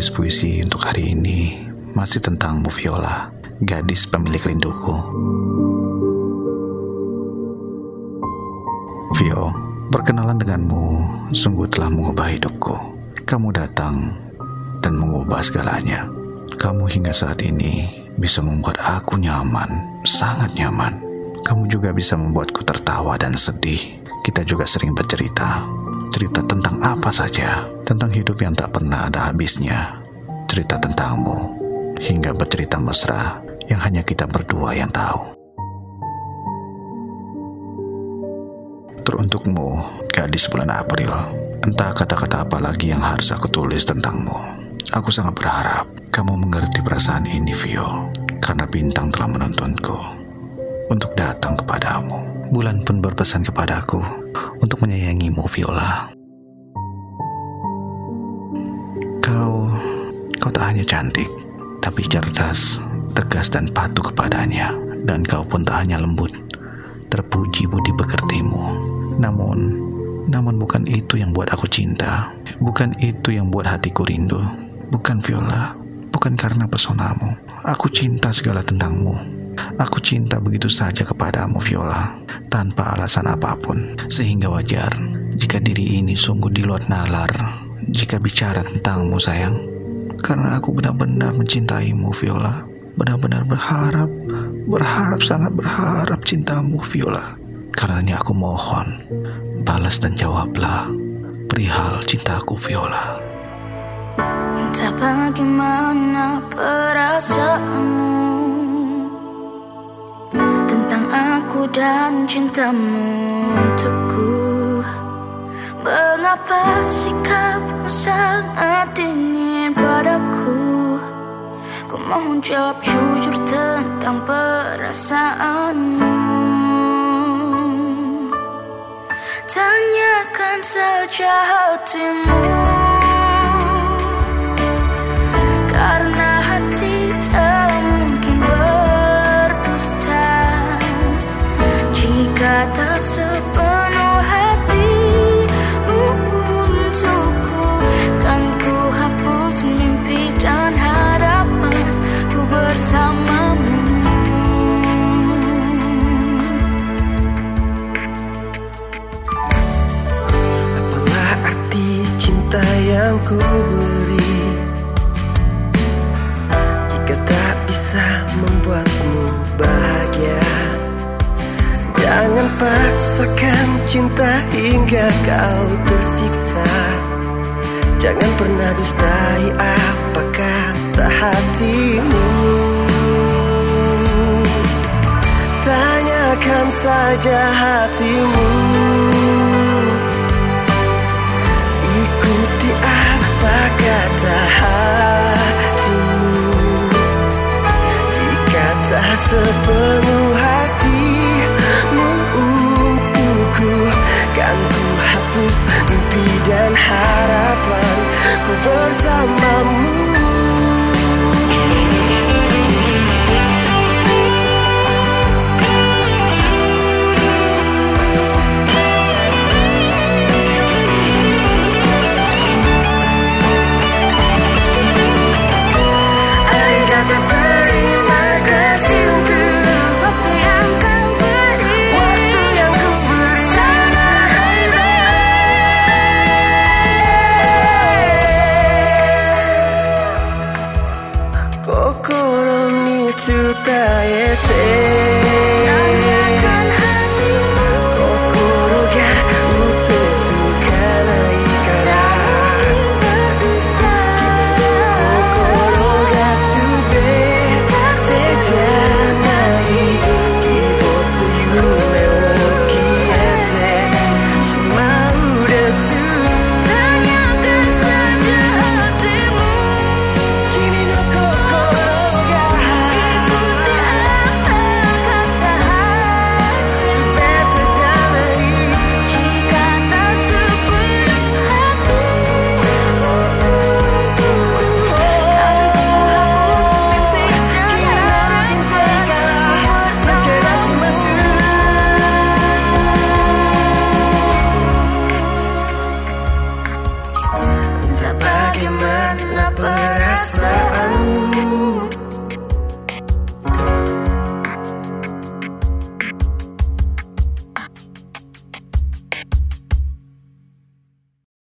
menulis puisi untuk hari ini masih tentangmu Viola, gadis pemilik rinduku. Vio, berkenalan denganmu sungguh telah mengubah hidupku. Kamu datang dan mengubah segalanya. Kamu hingga saat ini bisa membuat aku nyaman, sangat nyaman. Kamu juga bisa membuatku tertawa dan sedih. Kita juga sering bercerita, cerita tentang apa saja, tentang hidup yang tak pernah ada habisnya, cerita tentangmu, hingga bercerita mesra yang hanya kita berdua yang tahu. Teruntukmu, gadis bulan April, entah kata-kata apa lagi yang harus aku tulis tentangmu. Aku sangat berharap kamu mengerti perasaan ini, Vio, karena bintang telah menontonku untuk datang kepadamu. Bulan pun berpesan kepadaku untuk menyayangimu, Viola. Kau, kau tak hanya cantik, tapi cerdas, tegas dan patuh kepadanya. Dan kau pun tak hanya lembut, terpuji budi pekertimu. Namun, namun bukan itu yang buat aku cinta. Bukan itu yang buat hatiku rindu. Bukan Viola, bukan karena pesonamu. Aku cinta segala tentangmu. Aku cinta begitu saja kepadamu Viola, tanpa alasan apa pun. Sehingga wajar jika diri ini sungguh di luar nalar jika bicara tentangmu sayang. Karena aku benar-benar mencintaimu Viola. Benar-benar berharap, berharap sangat berharap cintamu Viola. Karena ini aku mohon, balas dan jawablah perihal cintaku Viola. Entah bagaimana perasaanmu dan cintamu untukku. Mengapa sikapmu sangat dingin padaku? Ku mohon jawab jujur tentang perasaanmu. Tanyakan saja hatimu ku beri. Jika tak bisa membuatmu bahagia Jangan paksakan cinta hingga kau tersiksa. Jangan pernah dustai apa kata hatimu. Tanyakan saja hatimu I the 抱えて